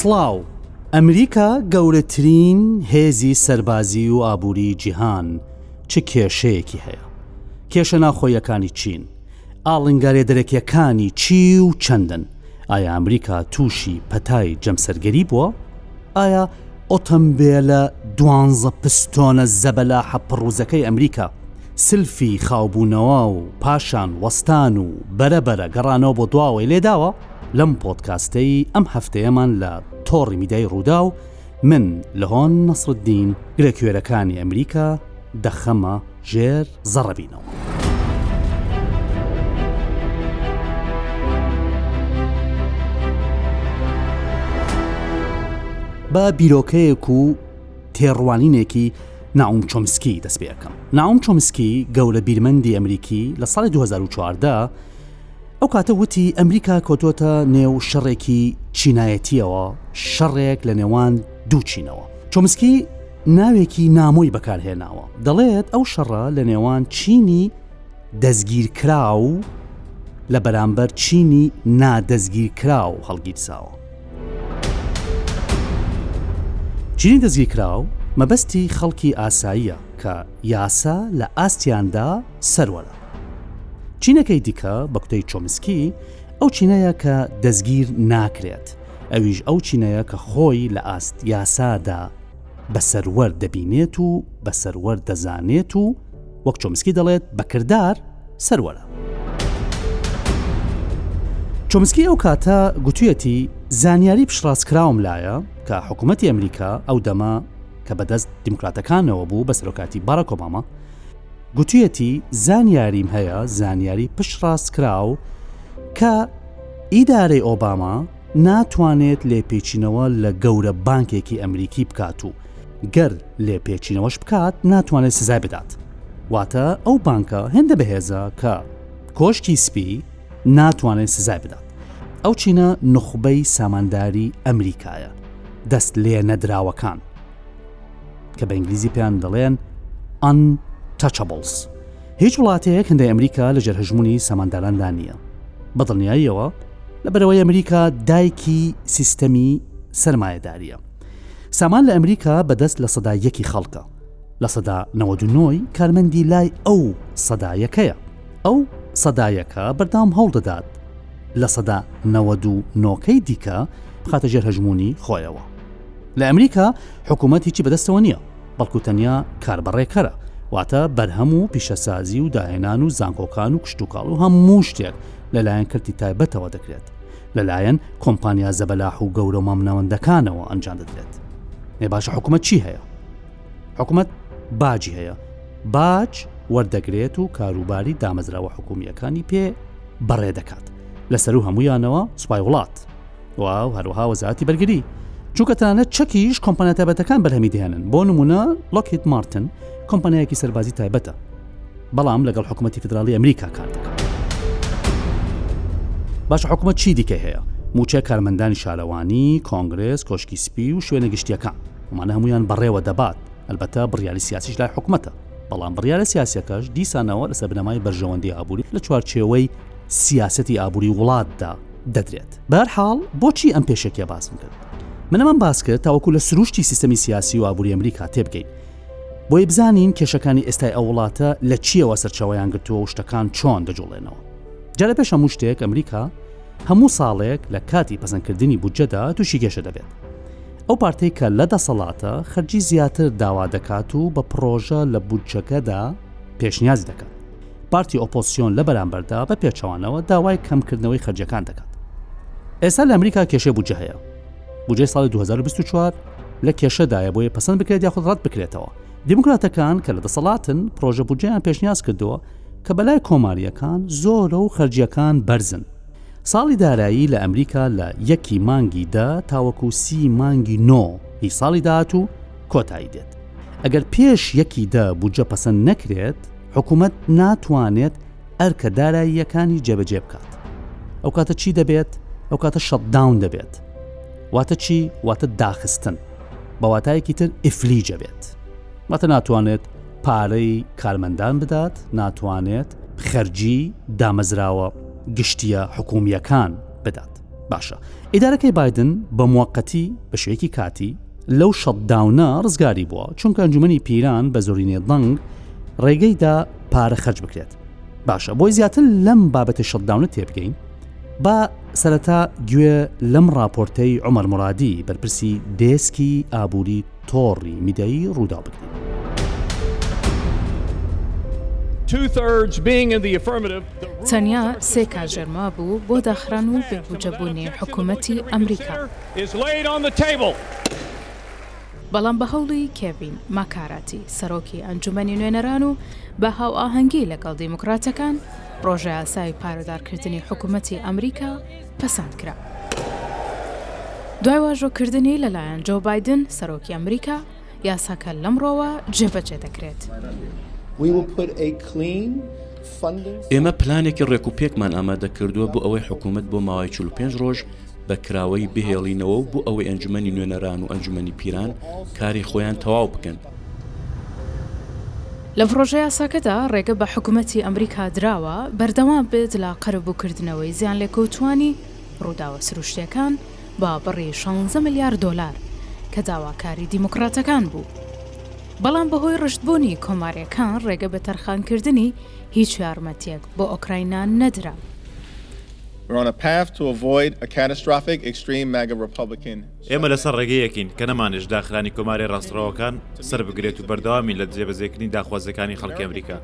سڵاو ئەمریکا گەورەترین هێزی سەربازی و ئابووری جیهان چ کێشەیەکی هەیە کێشە ناخۆیەکانی چین ئاڵنگاریە دەرەکیەکانی چی و چەندن؟ ئایا ئەمریکا تووشی پەتای جەمسەرگەری بووە؟ ئایا ئۆتۆمبێلە دوانزە پستۆنە زەبەلاحە پڕوزەکەی ئەمریکا سلفی خاوبوونەوە و پاشان وەستان و بەرە بەرە گەڕانەوە بۆ دواوەی لێداوە؟ لەم پۆدکاستەی ئەم هەفتەیەمان لە تۆڕی میدای ڕووداو من لە هۆن نەسردین گرێکوێرەکانی ئەمریکا دەخەمە ژێر زەڕە بینەوە. بە بیرۆکەیەک و تێڕوانینێکی ناوم چۆمسکی دەست پێەکەم ناوم چۆمسکی گەورە بیرمەندی ئەمریکی لە ساڵی 2014 ئەو کاتە وتی ئەمریکا کۆتۆتە نێو شەڕێکی چینایەتیەوە شەڕێک لە نێوان دوو چینەوە. چۆمسکی ناوێکی نامۆی بەکارهێناوە، دەڵێت ئەو شەڕە لە نێوان چینی دەستگیرکراو لە بەرامبەر چینی نادەستگیرکراو هەڵگیرساوە. چینی دەستگیرکراو مەبەستی خەڵکی ئاساییە کە یاسا لە ئاستیاندا سەروەرە. چینەکەی دیکە بە کوتەی چۆمسکی ئەو چینەیە کە دەستگیر ناکرێت، ئەویش ئەو چینەیە کە خۆی لە ئاست یاسادا بە سەروەر دەبینێت و بە سەروەر دەزانێت و وەک چۆمسکی دەڵێت بە کردار سەروەرە. چۆمسکی ئەو کاتە گوتویەتی زانیاری پشڕاستکراوم لایە کە حکوومەتتی ئەمریکا ئەو دەمە کە بەدەست دیموکراتەکانەوە بوو بە سەرۆکاتی باڕە کۆمامە گوتویەتی زانیاریم هەیە زانیاری پشت ڕاستکراو کە ئیدارەی ئۆباما ناتوانێت لێپێچینەوە لە گەورە بانکێکی ئەمریکی بکات و گەر لێپێچینەوەش بکات ناتوانێت سزای بدات واتە ئەو بانکە هێندە بەهێزە کە کۆشکی سپی ناتوانێت سزای بدات ئەو چینە نخبەی سامانداری ئەمریکایە دەست لێ نەدراوەکان کە بە ئینگلیزی پێیان دەڵێن ئەن تەچەبڵس هیچ وڵاتەیەک هەندی ئەمریکا لە ژەرهژمونی سامانداراندا نییە بە دڵنیاییەوە لە بەرەوەی ئەمریکا دایکی سیستەمی سرمایهداریە سامان لە ئەمریکا بەدەست لە سەدا یەکی خەڵکە لە سەدا 99ی کارمەندی لای ئەو سەدایەکەیە ئەو سەدایەکە بەردام هەوڵ دەدات لە سەدا 99کەی دیکە بخاتە ژێر هەژمونی خۆیەوە لە ئەمریکا حکوومەت هیچی بەدەستەوە نییە بەڵکو تەنیا کاربەڕێکەرە، واتە بەرهەم و پیشەسازی و داهێنان و زانکۆکان و کشتوکاڵ و هەموو شتێک لەلایەن کەرتی تایبەتەوە دەکرێت، لەلایەن کۆمپانیا زەبەلاح و گەورە و مامناوەندەکانەوە ئەنجام دەدرێت. ئێ باشە حکومەت چی هەیە؟ حکومەت باجی هەیە، باج وەردەگرێت و کاروباری دامەزراوە حکومیەکانی پێ بەڕێ دەکات، لەسەرو هەمویانەوە سوپای وڵات. و هەروەها وەزارەتی بەرگری چونکە تەنانەت چەکیش کۆمپانیا تایبەتەکان بەرهەمی دێنن بۆ نمونە لۆکیت مارتن کۆمپانیایەکی سەربازی تایبەتە بەڵام لەگەڵ حکوومەتتی فدراڵی ئەمریکا کار دەکات باش حکوومەت چی دیکە هەیە موچە کارمەندانی شارەوانی کۆنگرس کۆشکی سپی و شوێنە گشتیەکان ومانە هەمویان بەڕێوە دەبات ئەلبەتە بڕیاری سیاسیش لای حکوومەتە بەڵام بڕیارە سیاسەکەش دیسانەوە لەسەر بنەمای بەرژەوەندی ئابووری لە چوارچێوەی سیاسەتی ئابووری وڵاتدا دەدرێت بەرحاڵ بۆچی ئەم پێشەکیە باسم کرد منەمان باس کرد تاوەکو لە سروشتی سیستەمی سیاسی و ئابووری ئەمریکا تێبگەین بۆی بزانین کێشەکانی ئێستای ئەو وڵاتە لە چیەوە سەرچاویان گرتووە و شتەکان چۆن دەجوڵێنەوە جارە پێش هەموو شتێک ئەمریکا هەموو ساڵێک لە کاتی پەسەندکردنی بودجەدا تووشی گەشە دەبێت ئەو پارتی کە لە دەسەڵاتە خەرجی زیاتر داوا دەکات و بە پرۆژە لە بودجەکەدا پێشنیاز دەکات پارتی ئۆپۆزسیۆن لە بەرامبەردا بە پێچەوانەوە داوای کەمکردنەوەی خەرجەکان دەکات. ئێستا لە ئەمریکا کێشەی بودجە هەیە. بودجەی ساڵی 2024 لە کێشەدایە بۆیە پەسەند بکرێت یاخود ڕەت بکرێتەوە. دیموکراتەکان کە لە دەسەڵاتن پڕۆژە بودجەیان پێشنیاز کردووە کە بەلای کۆمارییەکان زۆرە و خەرجیەکان بەرزن. ساڵی دارایی لە ئەمریکا لە یەکی مانگی دە تاوەکو سی مانگی نۆ هی ساڵی داهاتوو کۆتایی دێت. ئەگەر پێش یەکی دە بودجە پەسەند نەکرێت، حکومەت ناتوانێت ئەرکە داراییەکانی جێبەجێ بکات ئەو کاتە چی دەبێت ئەو کاتە شەتداون دەبێت واتە چی واتە داخستن بەواتایەکی تر ئیفلیجە بێت مەتە ناتوانێت پارەی کارمەندان بدات ناتوانێت خەرجی دامەزراوە گشتیە حکومیەکان بدات باشە ئیدارەکەی بادن بە موقەتی بە شوێکی کاتی لەو شەتداونە ڕزگاری بووە چونکە ئەنجومی پیران بە زۆرینێ دەنگ ڕێگەیدا پارە خەرج بکرێت باشە بۆی زیاتر لەم بابەتی شەتداونە تێبگەین با سەرەتا گوێ لەم راپۆرتەی عمر مرادی بەرپرسی دێسکی ئابووری تۆڕی میدیایی رووداو بگرن. تەنیا سێ کاژێر مابوو بۆ داخران و بێبوجەبوونی حکومەتی ئەمریکا، بەڵام بە هەوڵی کێڤین ماکاراتی سەرۆکی ئەنجومەنی نوێنەران و بە هاوئاهەنگی لەگەڵ دیموکراتەکان، پڕۆژەیاسای پارەدارکردنی حکومەتی ئەمریکا، پەسەند کرا. دوای واژۆکردنی لەلایەن جۆو بایدن، سەرۆکی ئەمریکا، یاساکە لەمڕۆوە جێبەجێ دەکرێت. ئێمە پلانێکی ڕێکوپێکمان ئامادە کردووە بۆ ئەوەی حکومەت بۆ ماوەی چل و پێنج ڕۆژ بە کراوەیی بهێڵینەوە و بۆ ئەوەی ئەنجومەنی نوێنەران و ئەنجومەنی پیران کاری خۆیان تەواو بکەن. لە پڕۆژەیاساکەدا ڕێگە بە حکومەتی ئەمریکا دراوە بەردەوام بێت لە قەرەبووکردنەوەی زیانلێکەوتووانی ڕووداوە سروشتییەکان بە بڕی شانزە ملیار دۆلار کە داواکاری دیموکراتەکان بوو، بەڵام بەهۆی ڕژدبوونی کۆمارییەکان ڕێگە بە تەرخانکردنی هیچ یارمەتییەک بۆ ئۆکراینا نەدرا. ئێمە لەسەر ڕێگەیەکین کە نەمانێش داخرانی کۆماری ڕاستڕەوەکان سەربگرێت و بەردەوامین لە جێبەجێکردنی داخوازیەکانی خەڵکی ئەمریکا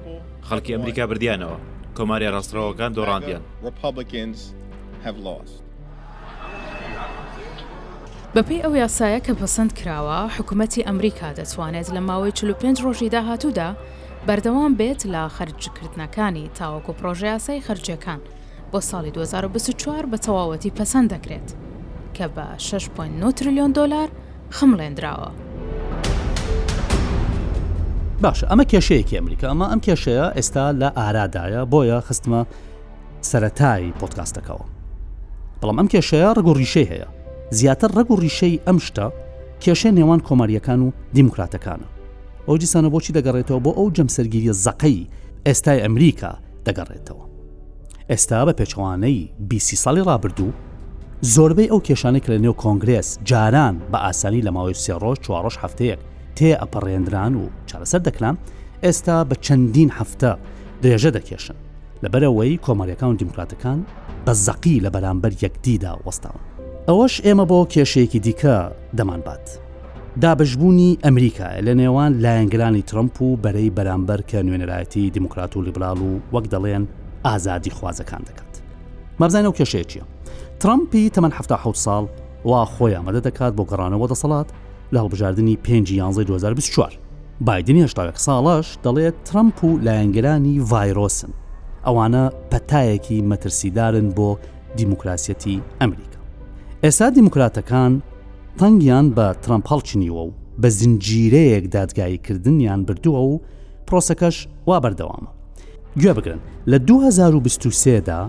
خەڵکی ئەمریکا بردیانەوە کۆماری ڕاستڕەوەکان دۆڕاندیان. بەپێی ئەو یاسایە کە پەسەند کراوە، حکومەتی ئەمریکا دەتوانێت لە ماوەی چل و پێنج ڕۆژی داهاتوودا بەردەوام بێت لە خەرجکردنەکانی تاوەکو پڕۆژەیاسای خەرجییەکان بۆ ساڵی دوو هەزار و بیست و چوار بە تەواوەتی پەسەند دەکرێت، کە بە شەش پۆینت نۆ ترلیۆن دۆلار خمڵێندراوە. باشە ئەمە کێشەیەکی ئەمریکا ئەما ئەم کێشەیە ئێستا لە ئارادایە بۆیە خستمە سەرەتایی پۆتکاستەکەەوە بەڵام ئەم کێشەیە ڕگ و ڕیشەی هەیە زیاتر ڕگ و ڕیشەی ئەم شتە کێشە نێوان کۆماریەکان و دیموکراتەکانە ئەو دیسانە بۆچی دەگەڕێتەوە بۆ ئەو جەمسەرگیریە زەقەی ئێستای ئەمریکا دەگەڕێتەوە ئێستا بە پێچەوانەی بیسی ساڵی ڕابردوو، زۆربەی ئەو کێشانەی کە لە نێو کۆنگرێس جاران بە ئاسانی لە ماوەی سێ ڕۆژ، چوار ڕۆژ، هەفتەیەک تێ ئەپەڕێنران و چارەسەر دەکران، ئێستا بە چەندین هەفتە درێژە دەکێشن، لەبەرئەوەی کۆماریەکان و دیموکراتەکان بە زەقی لە بەرامبەر یەکدیدا وەستاون. ئەوەش ئێمە بۆ کێشەیەکی دیکە دەمانبات. دابەشبوونی ئەمریکایە لە نێوان لایەنگرانی ترەمپ و بەرەی بەرامبەر کە نوێنەرایەتی دیموکرات و لیبرال و وەک دەڵێن ئازادی خوازەکان دەکات مەبزان و کێشەیە چیە ترەمپی تەمەەن ه ساڵ وا خۆی ئامادە دەکات بۆ گەڕانەوە دەسەڵات لە هەڵبژاردننی 5 یانزای 2024 بادن هێشتاێک ساڵاش دەڵێت ترەمپ و لایەنگرانی ڤایرۆسن ئەوانە پەتایەکی مەترسیدارن بۆ دیموکراسەتی ئەمریکا ئێستا دیموکراتەکان دەنگیان بە ترەمپ هەڵچنیوە و بە زنجیرەیەک دادگاییکردنیان بردووە و پرۆسەکەش وا بەردەوامە. گوێبگرن، لە دوو هەزار و بیست و سێ دا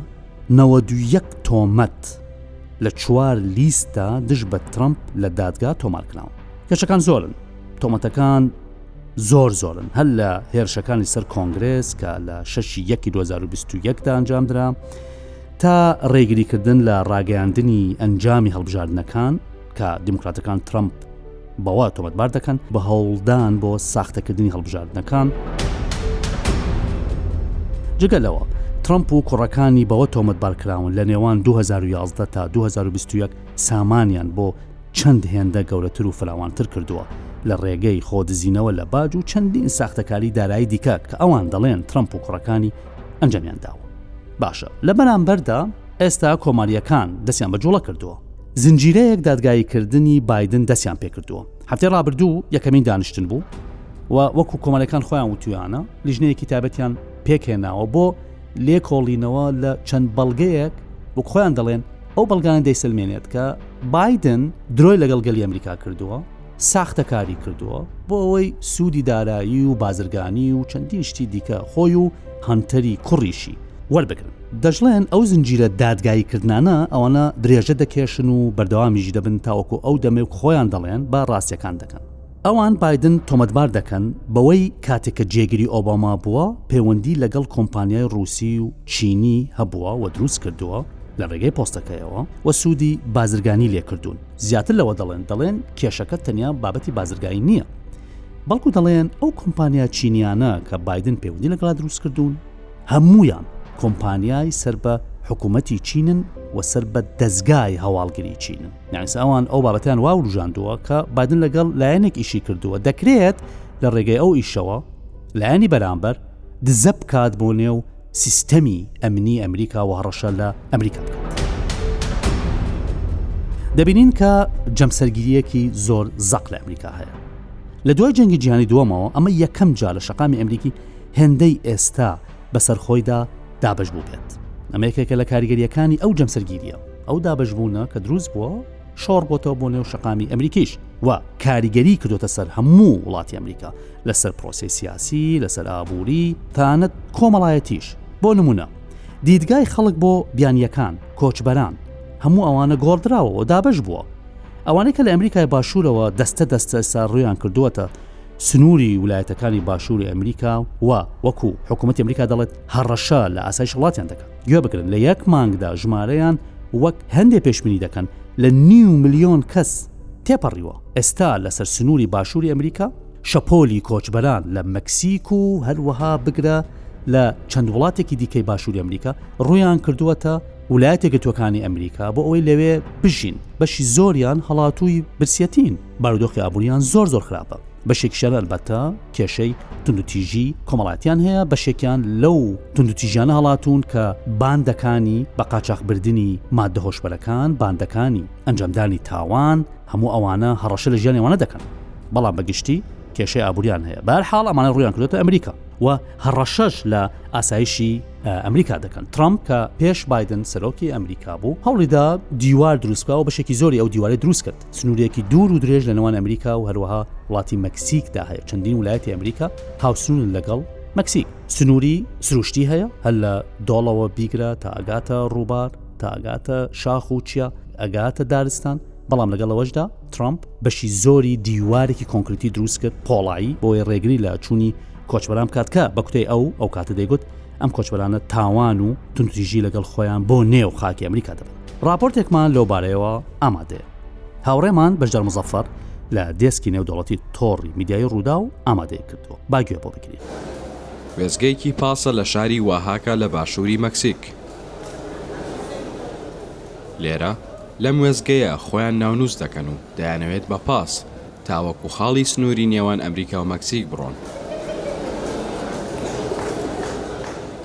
نەوەد و یەک تۆمەت لە چوار لیستە دژ بە ترەمپ لە دادگا تۆمارکراون. کێشەکان زۆرن، تۆمەتەکان زۆر زۆرن، هەر لە هێرشەکانی سەر کۆنگرێس کە لە شەش ی یەکی دوو هەزار و بیست و یەک دا ئەنجامدرا، تا ڕێگریکردن لە ڕاگەیاندنی ئەنجامی هەڵبژاردنەکان کە دیموکراتەکان ترەمپ بەوە تۆمەتبار دەکەن بە هەوڵدان بۆ ساختەکردنی هەڵبژاردنەکان جگە لەوە ترمپ و کوڕەکانی بەوە تۆمەتبارکراون لە نێوان 2011 تا 2021 سامانیان بۆ چەند هێندە گەورەتر و فراوانتر کردووە لە ڕێگەی خۆدزینەوە لە باج و چەندین ساختەکاری دارایی دیکە کە ئەوان دەڵێن ترمپ و کوڕەکانی ئەنجامیان داوە باشە لە بەرامبەردا ئێستا کۆمارییەکان دەستیان بە جوڵە کردووە زنجیرەیەک دادگاییکردنی بادن دەستیان پێکردووە هەفتەی ڕابردوو یەکەمین دانیشتن بوو و وەکو کۆمەلەکان خۆیان وتویانە لیژنەیەکی تابەتیان پێکهێناوە بۆ لێکۆڵینەوە لە چەند بەڵگەیەک وەک خۆیان دەڵێن ئەو بەڵگانە دەیسلمێنێت کە بادن درۆی لەگەڵ گەلی ئەمریکا کردووە ساختەکاری کردووە بۆ ئەوەی سوودی دارایی و بازرگانی و چەندین شتی دیکە خۆی و هەنتەری کوڕیشی وەربگرن. دەشڵێن ئەو زنجیرە دادگاییکردنانە ئەوەنە درێژە دەکێشن و بەردەوامیش دەبن تاوەکو ئەو دەمێک خۆیان دەڵێن بە ڕاستییەکان دەکەن. ئەوان بایدن تۆمەتبار دەکەن بەوەی کاتێک کە جێگری ئۆباما بووە پەیوەندی لەگەڵ کۆمپانیای ڕووسی و چینی هەبووە و دروستکردووە لە ڕێگەی پۆستەکەیەوە و سوودی بازرگانی لێکردوون. زیاتر لەوە دەڵێن دەڵێن کێشەکە تەنیا بابەتی بازرگایی نییە بەڵکو دەڵێن ئەو کۆمپانیا چینیانە کە بادن پەیوەندی لەگەڵا دروست کردوون هەمویان کۆمپانیای سەر بە حکوومەتی چینن و سەر بە دەستگای هەواڵگری چینن یانس ئەوان ئەو بابەتیان واوروژاندووە کە بادن لەگەڵ لایەنێک ئیشی کردووە دەکرێت لە ڕێگەی ئەو ئیشەوە لایەنی بەرامبەر دزە بکات بۆ نێو سیستەمی ئەمنی ئەمریکا و هەڕەشە لە ئەمریکا بکات. دەبینین کە جەمسەرگیریەکی زۆر زەق لە ئەمریکا هەیە لە دوای جەنگی جیهانی دووەمەوە ئەمە یەکەم جا لە شقامی ئەمریکی هێندەی ئێستا بەسەر خۆیدا دابش بوو بێت ئەمەیەکێکە لە کاریگەریەکانی ئەو جەمسەرگیریە ئەو دابش بوونە کە دروست بووە شۆڕ بۆتەوە بۆ نێو شقامی ئەمریکیش و کاریگەری کردوتە سەر هەموو وڵاتی ئەمریکا لەسەر پرۆسەی سیاسی، لەسەر ئابووری، تەنانەت کۆمەڵایەتیش. بۆ نموونە، دیدگای خەڵک بۆ بیانییەکان، کۆچبەران، هەموو ئەوانە گۆڕدراوە و دابەش بووە. ئەوانەی کە لە ئەمریکای باشوورەوە دەستە دەستە ئێستا ڕوویان کردووەتە سنووری ولایەتەکانی باشووری ئەمریکا و وەکو حکوومەتی ئەمریکا دەڵێت هەڕەشە لە ئاسایشی وڵاتیان دەکەن. گوێ بگرن، لە یەک مانگدا ژمارەیان وەک هەندێک پێشبینی دەکەن لە نیو ملیۆن کەس تێپەڕیوە ئێستا لەسەر سنووری باشووری ئەمریکا. شەپۆلی کۆچبەران لە مەکسیک و هەروەها بگرە لە چەند وڵاتێکی دیکەی باشووری ئەمریکا ڕویان کردووەتە ولایەتە گرتوەکانی ئەمریکا بۆ ئەوەی لەوێ بژین بەشی زۆریان هەڵاتووی برسیەتین بارودۆخی ئابووریان زۆر زۆر خراپە بەشێک شەرەر بەتە کێشەی تونوتیژی کۆمەڵاتیان هەیە بەشێکیان لەو تونوتیژیانە هەڵاتون کە باندەکانی بە قاچاخبردننی مادە هۆشبەرەکان باندەکانی ئەنجامدانی تاوان هەموو ئەوانە هەڕەشە لە ژیانی ئەوانە دەکەن بەڵام بە گشتی کێشەی ئابووریان هەیە بار حاڵ ئەمانە ڕویان کردێتە ئەمریکا و هەڕەشەش لە ئاسایشی ئەمریکا دەکەن ترامپ کە پێش بادن سەرۆکی ئەمریکا بوو هەوڵیدا دیوار دروستکە و بەشێکی زۆری ئەو دیوارە دروست کرد سنوورێکی دوور و درێژ لە نێوان ئەمریکا و هەروەها وڵاتی مەکسیکدا هەیە چەندین ویلایەتی ئەمریکا هاوسنون لەگەڵ مەکسیک سنووری سروشتی هەیە هەر لە دۆڵەوە بیگرە تا ئەگاتە ڕووبار تا ئەگاتە شاخ و چیا ئەگاتە دارستان بەڵام لەگەڵ ئەوەشدا ترامپ بەشی زۆری دیوارێکی کۆنکرتی دروست کرد پۆڵایی بۆی ڕێگری لە چووی کۆچبەران بکات کە بە کوتەی ئەو ئەو کاتە دەیگوت ئەم کۆچبەرانە تاوان و تونتریژی لەگەڵ خۆیان بۆ نێو خاکی ئەمریکا دەبن راپۆرتێکمان لەو بارەیەوە ئامادەیە هاوڕێمان بەشدار مزەفەر لە دێسکی نێودوڵەتی تۆڕی میدیای ڕوودا و ئامادەی کردووە باگوێ بۆ بگرین وێزگەیەکی پاسە لە شاری واهاکە لە باشووری مەکسیک لێرە لەم وێستگەیە خۆیان ناونووس دەکەن و دەیانەوێت بە پاس تاوەکو خاڵی سنووری نێوان ئەمریکا و مەکسیک بڕۆن.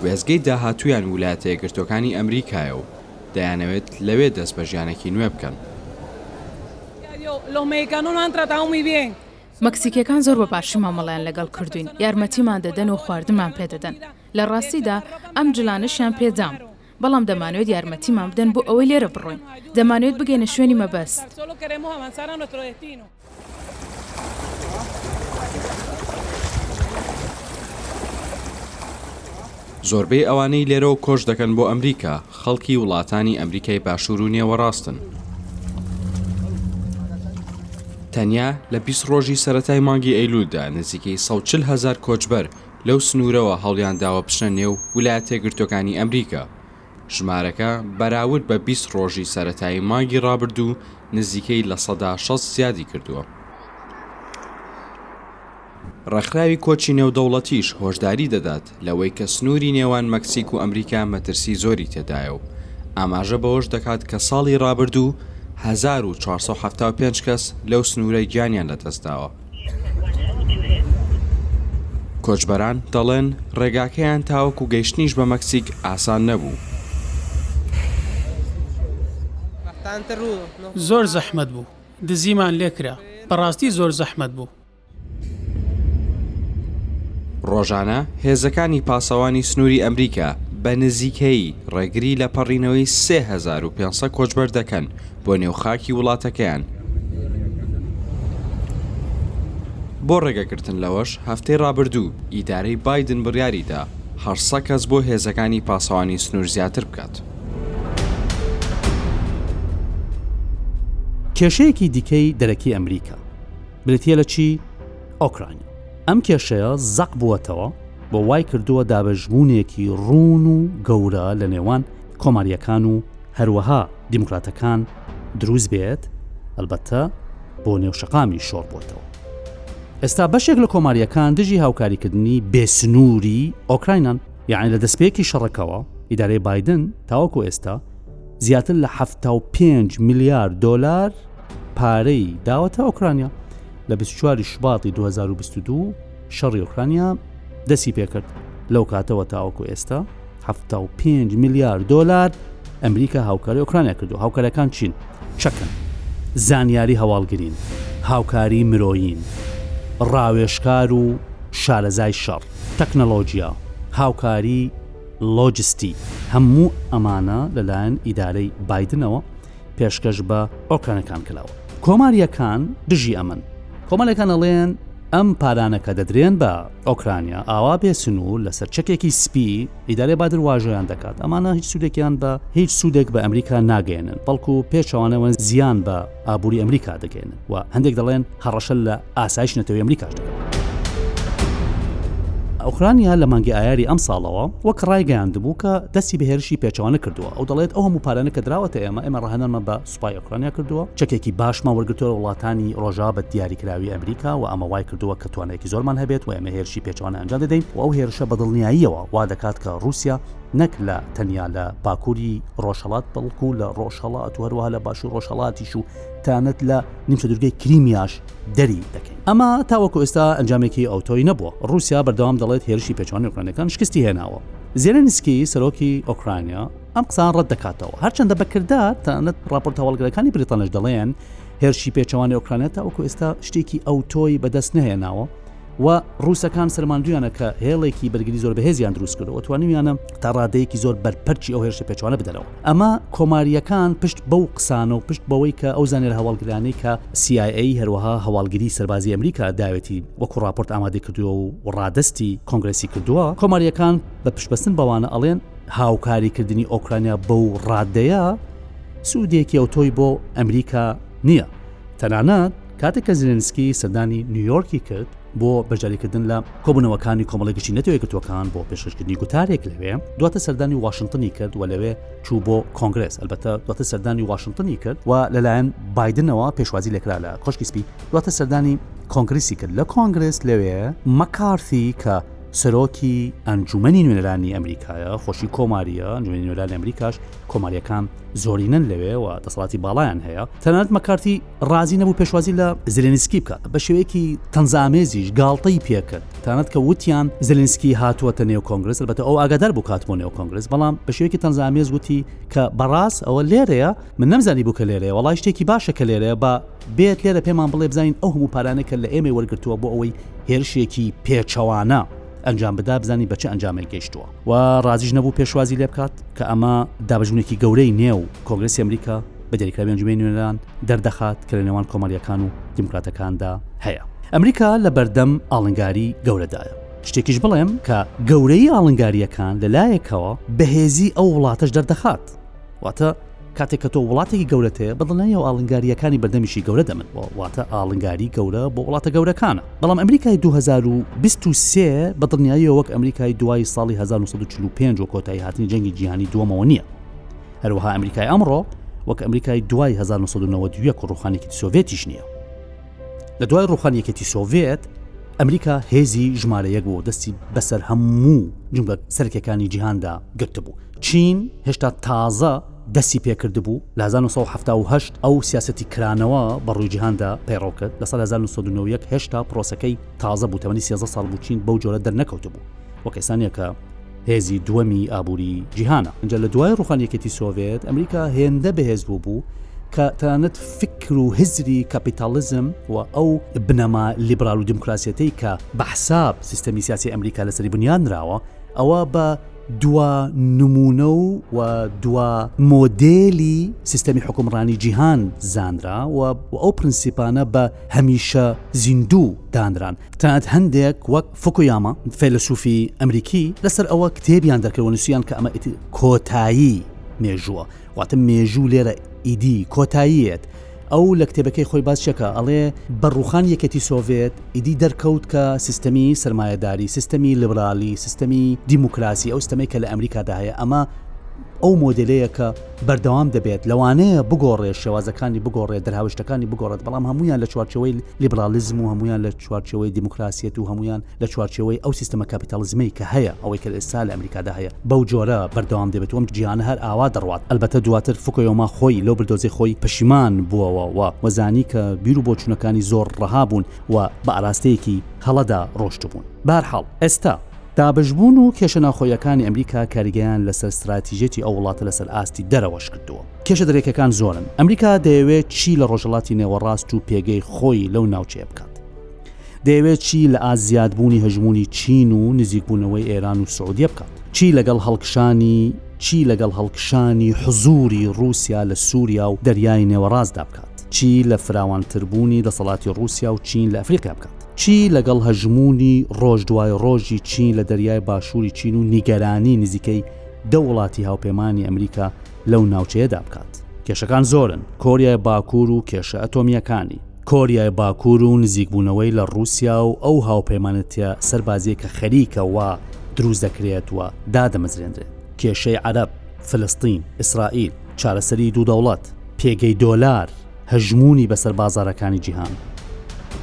وێستگەی داهاتوویان ولایەتە یەکگرتووەکانی ئەمریکایە و دەیانەوێت لەوێ دەست بە ژیانێکی نوێ بکەن. مەکسیکییەکان زۆر بە باشی مامەڵەیان لەگەڵ کردووین، یارمەتیمان دەدەن و خواردنمان پێ دەدەن. لە ڕاستیدا ئەم جلانەشیان پێ دام، بەڵام دەمانەوێت یارمەتیمان بدەن بۆ ئەوەی لێرە بڕۆین. دەمانەوێت بگەینە شوێنی مەبەست. زۆربەی ئەوانەی لێرەوە کۆچ دەکەن بۆ ئەمریکا، خەڵکی وڵاتانی ئەمریکای باشوور و نێوەڕاستن. تەنیا لە بیست ڕۆژی سەرەتای مانگی ئەیلولدا نزیکەی سەد و چل هەزار کۆچبەر، لەو سنوورەوە هەوڵیانداوە بچنە نێو ولایەتە یەکگرتووەکانی ئەمریکا. ژمارەکە بەراورد بە بیست ڕۆژی سەرەتایی مانگی ڕابردوو نزیکەی لە سەدا شەست زیادی کردووە. ڕێکخراوی کۆچی نێودەوڵەتیش هۆشداری دەدات لەوەی کە سنووری نێوان مەکسیک و ئەمریکا مەترسی زۆری تێدایە و ئاماژە بەوەش دەکات کە ساڵی ڕابردوو هەزار و چوار سەد و حەفتا و پێنج کەس لەو سنوورە گیانیان لەدەستداوە. کۆچبەران دەڵێن ڕێگاکەیان تاوەکو گەیشتنیش بە مەکسیک ئاسان نەبوو. زۆر زەحمەت بوو دزیمان لێکرا بەڕاستی زۆر زەحمەت بوو. ڕۆژانە هێزەکانی پاسەوانی سنووری ئەمریکا بە نزیکەیی ڕێگری لە پەڕینەوەی سێ هەزار و پێنج سەد کۆچبەر دەکەن، بۆ نێو خاکی وڵاتەکەیان. بۆ ڕێگەگرتن لەوەش، هەفتەی ڕابردوو ئیدارەی بایدن بڕیاری دا هەر سە کەس بۆ هێزەکانی پاسەوانی سنوور زیاتر بکات. کێشەیەکی دیکەی دەرەکی ئەمریکا بریتییە لە چی؟ ئۆکرانیا. ئەم کێشەیە زەق بووەتەوە و وای کردووە دابەشبوونێکی ڕوون و گەورە لە نێوان کۆمارییەکان و هەروەها دیموکراتەکان دروست بێت، ئەلبەتە بۆ نێو شەقامی شۆڕ بۆتەوە. ئێستا بەشێک لە کۆمارییەکان دژی هاوکاریکردنی بێسنووری ئۆکراینان، یەعنی لە دەستپێکی شەڕەکەوە ئیدارەی بایدن تاوەکو ئێستا زیاتر لە حەفتا و پێنج ملیار دۆلار پارەی داوەتە ئۆکرانیا، لە بیست و چوار ی شوباتی دوو هەزار و بیست و دوو شەڕی ئۆکرانیا دەستی پێکرد، لەو کاتەوە تاوەکو ئێستا، پێنج ملیار دۆلار ئەمریکا هاوکاری ئۆکرانیا کردو هاوکارەکان چین چەکن زانیاری هەواڵگرین هاوکاری مرۆیین ڕاوێشکار و شارەزای شەڕ تەکنەلۆجییا هاوکاری لۆجستی هەموو ئەمانە لەلایەن ئیدارەی بادنەوە پێشکەش بە ئۆکرانەکان کراوە کۆماریەکان دژی ئەمن کۆمەلەکان ئەڵێن ئەم پارانەکە دەدرێن بە ئۆکرانیا ئاوا بێ سنوور لەسەر چەکێکی سپی ئیدارێ بادر واژۆیان دەکات ئەمانە هیچ سوودێکیان بە هیچ سوودێک بە ئەمریکا ناگەێنن بەڵکو پێچوانەوەن زیان بە ئابووری ئەمریکا دەگەێنن و هەندێک دەڵێن هەڕەشە لە ئاسایش نەتەوەی ئەمریکاش دەکەن. ئۆکرانیا لە مانگی ئایاری ئەمساڵەوە وەک ڕایگەیاندبوو کە دەستی بە هێرشی پێچەوانە کردووە، ئەو دەڵێت ئەو هەموو پارانە کە دراوەتە ئێمە، ئێمە ڕەهەندانمان بە سوپای ئۆکرانیا کردووە، چەکێکی باشمان وەرگرتووە لە وڵاتانی ڕۆژاوا بە دیاریکراوی ئەمریکا و ئەمە وایکردووە کە توانایەکی زۆرمان هەبێت و ئێمە هێرشی پێچەوانە ئەنجام دەدەین و ئەو هێرشە بە دڵنیاییەوە وا دەکات کە ڕووسیا نەک لە تەنیا لە باکووری ڕۆژهەڵات بەڵکو لە ڕۆژهەڵات و هەروەها لە باشووری ڕۆژهەڵاتیش و تەنانەت لە نیمچە دورگەی کریمیاش دەری دەکەین ئەمە تاوەکو ئێستا ئەنجامێکی ئەوتۆی نەبووە رووسیا بەردەوام دەڵێت هێرشی پێچوان ئۆکرانەکان شکستی هێناوە زیێنسکی سەرۆکی ئۆکرانیا ئەم قسان ڕەت دەکاتەوە هەرچەندە بەکردار تەنەت راپۆرت هەواڵگرەکانی بریتانش دەڵێن هێرشی پێچوانی ئۆکرانێت تاوەکو ئێستا شتێکی ئەوتۆی بەدەست نهێناوە و ڕووسەکان سەلماندوویانە کە هێڵێکی بەرگری زۆر بەهێزیان دروست کردووە و توانیویانە تا ڕادەیەکی زۆر بەرپەرچی ئەو هێرشە پێچوانە بدەنەوە. ئەمە کۆمارییەکان پشت بەو قسانە و پشت بەوەی کە ئەو زانیارە هەواڵگرانەی کە سی ئای ئەی هەروەها هەواڵگری سەربازی ئەمریکا داوێتی وەکوو ڕاپۆرت ئامادەی کردووە و ڕادەستی کۆنگرێسی کردووە، کۆمارییەکان بە پشتبەستن بەوانە ئەڵێن هاوکاری کردنی ئۆکرانیا بەو ڕادەیە سوودێکی ئەوتۆی بۆ ئەمریکا نییە تەنانەت. کاتێک کە زیلینسکی سەردانی نیویۆرکی کرد بۆ بەشداریکردن لە کۆبوونەوەکانی کۆمەڵی گشتی نەتەوە یەکگرتووەکان بۆ پێشکەشکردنی گوتارێک لەوێ دواتە سەردانی واشنگتنی کرد و لەوێ چوو بۆ کۆنگرێس ئەلبەتە دواتە سەردانی واشنگتنی کرد و لەلایەن بادنەوە پێشوازی لێکرا لە کۆشکی سپی دواتە سەردانی کۆنگریسی کرد لە کۆنگرس لەوێ مەکارثی کە سەرۆکی ئەنجومنی نوێنەرانی ئەمریکایە خۆشی کۆماریە نوێنەرانی ئەمریکاش کۆماریەکان زۆرینەن لەوێ و دەسەڵاتی باڵایان هەیە تەنانەت مەکارتی ڕازی نەبوو پێشوازی لە زلێنسکی بکات بە شێوەیەکی تەنزامێزیش گاڵتەی پێکرد تانەت کە وتیان زلنسکی هاتووەتە نێو کۆنگرس بەتە ئەو ئاگادار بوو کات بۆ نێو کۆنگرس بەڵام بە شێوەیەکی تەنزامێز وتی کە بەڕاست ئەوە لێرەیە من نەمزانی بوو کە لێرەیە وڵای شتێکی باشە کە لێرەیە بە بێت لێرە پێمان بڵێ بزانین ئەو هەموو پارانێک کە لە ئێمەی وەرگتووە بۆ ئەوەی هێرشێکی پێچەوانە ئەنجام بدا بزانانی بەچ ئەنجامێک گەشتووە و ڕازیش نەبوو پێشوازی لێ بکات کە ئەمە دابژونێکی گەورەی نێو کۆگرسی ئەمریکا بە دەریکراوی ئەنجومی نوێنەران دەردەخات کە لە نێوان کۆمەڵیەکان و دیموکراتەکاندا هەیە ئەمریکا لە بەردەم ئاڵنگاری گەورەدایە شتێکیش بڵێم کە گەورەی ئاڵنگاریەکان لە لایەکەوە بەهێزی ئەو وڵاتەش دەردەخات واتە کاتێک کە تۆ وڵاتێکی گەورەت هەیە بە دڵنیایەوە ئاڵنگارییەکانی بەردەمیشی گەورە دەمن و واتە ئاڵنگاری گەورە بۆ وڵاتە گەورەکانە بەڵام ئەمریکای 2023 بە دڵنیاییەوە وەک ئەمریکای دوای ساڵی 1945 و کۆتایی هاتنی جەنگی جیهانی دووەمەوە نییە هەروەها ئەمریکای ئەمڕۆ وەک ئەمریکای دوای 1990 ڕوخانێکی سۆڤێتیش نییە لە دوای ڕوخانی یەکێتی سۆڤێت، ئەمریکا هێزی ژمارە یەک بۆ دەستی بەسەر هەموو جمگە سەرکەکانی جیهاندا گرتبوو چین هێشتا تازە دەستی پێکردبوو لە 1970 ئەو سیاستی کرانەوە بە ڕووی جیهاندا پەیڕەو کرد لە سال 1990 هێشتا پرۆسەکەی تازە بوو تەمەنی سێزە ساڵ بچین بەو جۆرە دەرنەکەوتبوو وەکەسانێکە هێزی دووەمی ئابووری جیهانە. ئینجا لە دوای ڕووخانی یەکێتی سۆڤێت، ئەمریکا هێندە بەهێز بووبوو کە تەنانەت فیکر و هزری کەپیتاڵیزم و ئەو بنەما لیبرال و دیموکراسیەتەی کە بە حساب سیستەمی سیاسی ئەمریکا لەسەری بنیادنراوە ئەوە بە دوا نموونە و و دوا مۆدێلی سیستەمی حکومڕانی جیهان زانرا و ئەو پرنسیپانە بە هەمیشە زیندوو دانران. تاد هەندێک وەک فکویاما فەیلەسوفی ئەمریکی لەسەر ئەوە کتێبیان دەکەوە نووسیان کە ئەمە ئیتی کۆتایی مێژووە واتە مێژوو لێرە ئیدی کۆتاییەت ئەو لە کتێبەکەی خۆی باسچەکە ئەڵێ بە ڕوخان یەکەتی سۆڤێت ئیدی دەرکەوت کە سیستەمی سرمایهداری سیستەمی لیبرالی سیستەمی دیموکراسی ئەو ستەمەی کە لە ئەمریکادا هەیە ئەمە ئەو مۆدلەیە کە بەردەوام دەبێت، لەوانەیە بگۆڕێت، شێوازەکانی بگۆڕێت، دەرهاوێشتەکانی بگۆڕێت، بەڵام هەموویان لە چوارچێوەی لیبراڵیزم و هەموویان لە چوارچێوەی دیموکراسیەت و هەموویان لە چوارچێوەی ئەو سیستەمە کاپیتاڵیزمەی کە هەیە، ئەوەی کە ئێستا لە ئەمریکادا هەیە بەو جۆرە بەردەوام دەبێت و ئەم جیهانە هەر ئاوا دەڕوات، ئەلبەتە دواتر فوکۆیۆما خۆی لەو بردۆزەی خۆی پەشیمان بووەوە و وە زانی کە بیر و بۆچوونەکانی زۆر ڕەها بوون و بە ئاراستەیەکی هەڵەدا ڕۆشتبوون. بەهەرحاڵ ئێستا. دابەشبوون و کێشە ناوخۆییەکانی ئەمریکا کاریگەیان لەسەر ستراتیژیەتی ئەو وڵاتە لەسەر ئاستی دەرەوەش کردووە. کێشە درێکەکان زۆرن. ئەمریکا دەیەوێت چی لە ڕۆژهەڵاتی نێوەڕاست و پێگەی خۆی لەو ناوچەیە بکات؟ دەیەوێت چی لە ئاست زیادبوونی هەژموونی چین و نزیکبوونەوەی ئێران و سعودیە بکات؟ چی لەگەڵ هەڵکشانی چی لەگەڵ هەڵکشانی حزووری ڕووسیا لە سووریا و دەریای نێوەڕاستدا بکات؟ چی لە فراوانتربوونی دەسەڵاتی ڕووسیا و چین لە ئەفریقیا بکات؟ چی لەگەڵ هەژموونی ڕۆژ دوای ڕۆژی چین لە دەریای باشووری چین و نیگەرانی نزیکەی دە وڵاتی هاوپەیمانی ئەمریکا لەو ناوچەیەدا بکات؟ کێشەکان زۆرن، کۆریای باکوور و کێشە ئەتۆمییەکانی، کۆریای باکوور و نزیکبوونەوەی لە ڕووسیا و ئەو هاوپەیمانێتییە سەربازییەی کە خەریکە وا دروست دەکرێت و دادەمەزرێنرێت، کێشەی عەرەب، فلستین، ئیسرائیل. چارەسەری دوو دەوڵەت، پێگەی دۆلار، هەژموونی بەسەر بازارەکانی جیهان،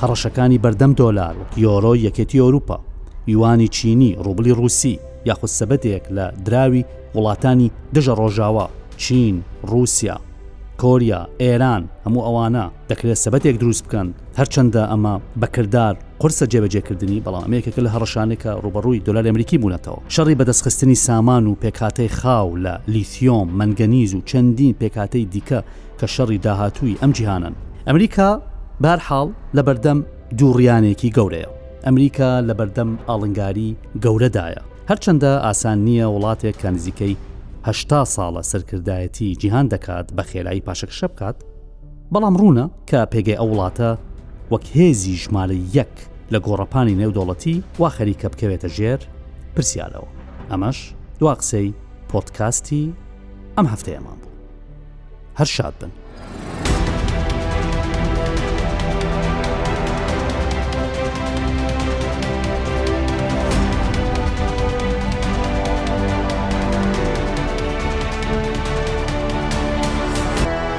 هەڕەشەکانی بەردەم دۆلار وەک یۆرۆی یەکێتی ئەوروپا، یوانی چینی، ڕوبڵی ڕووسی، یاخود سەبەتێک لە دراوی وڵاتانی دژە ڕۆژاوا، چین، ڕووسیا، کۆریا، ئێران، هەموو ئەوانە دەکرێت سەبەتێک دروست بکەن، هەرچەندە ئەمە بە کردار، قورسە جێبەجێکردنی، بەڵام ئەمە یەکێکە لە هەڕەشانە کە ڕووبەڕووی دۆلاری ئەمریکی بوونەتەوە. شەڕی بەدەستخستنی سامان و پێکهاتەی خاو لە لیثیۆم، مەنگەنیز و چەندین پێکهاتەی دیکە کە شەڕی داهاتووی ئەم جیهانەن. ئەمریکا بە هەر حاڵ لە بەردەم دووڕیانێکی گەورەیە. ئەمریکا لە بەردەم ئاڵنگاری گەورەدایە. هەرچەندە ئاسان نییە وڵاتێک کە نزیکەی هەشتا ساڵە سەرکردایەتی جیهان دەکات بە خێرایی پاشەکشە بکات، بەڵام ڕوونە کە پێگەی ئەو وڵاتە وەک هێزی ژمارە یەک لە گۆڕەپانی نێودەوڵەتی وا خەریکە بکەوێتە ژێر پرسیارەوە ئەمەش دوا قسەی پۆتکاستی ئەم هەفتەیەمان بوو هەر شاد بن.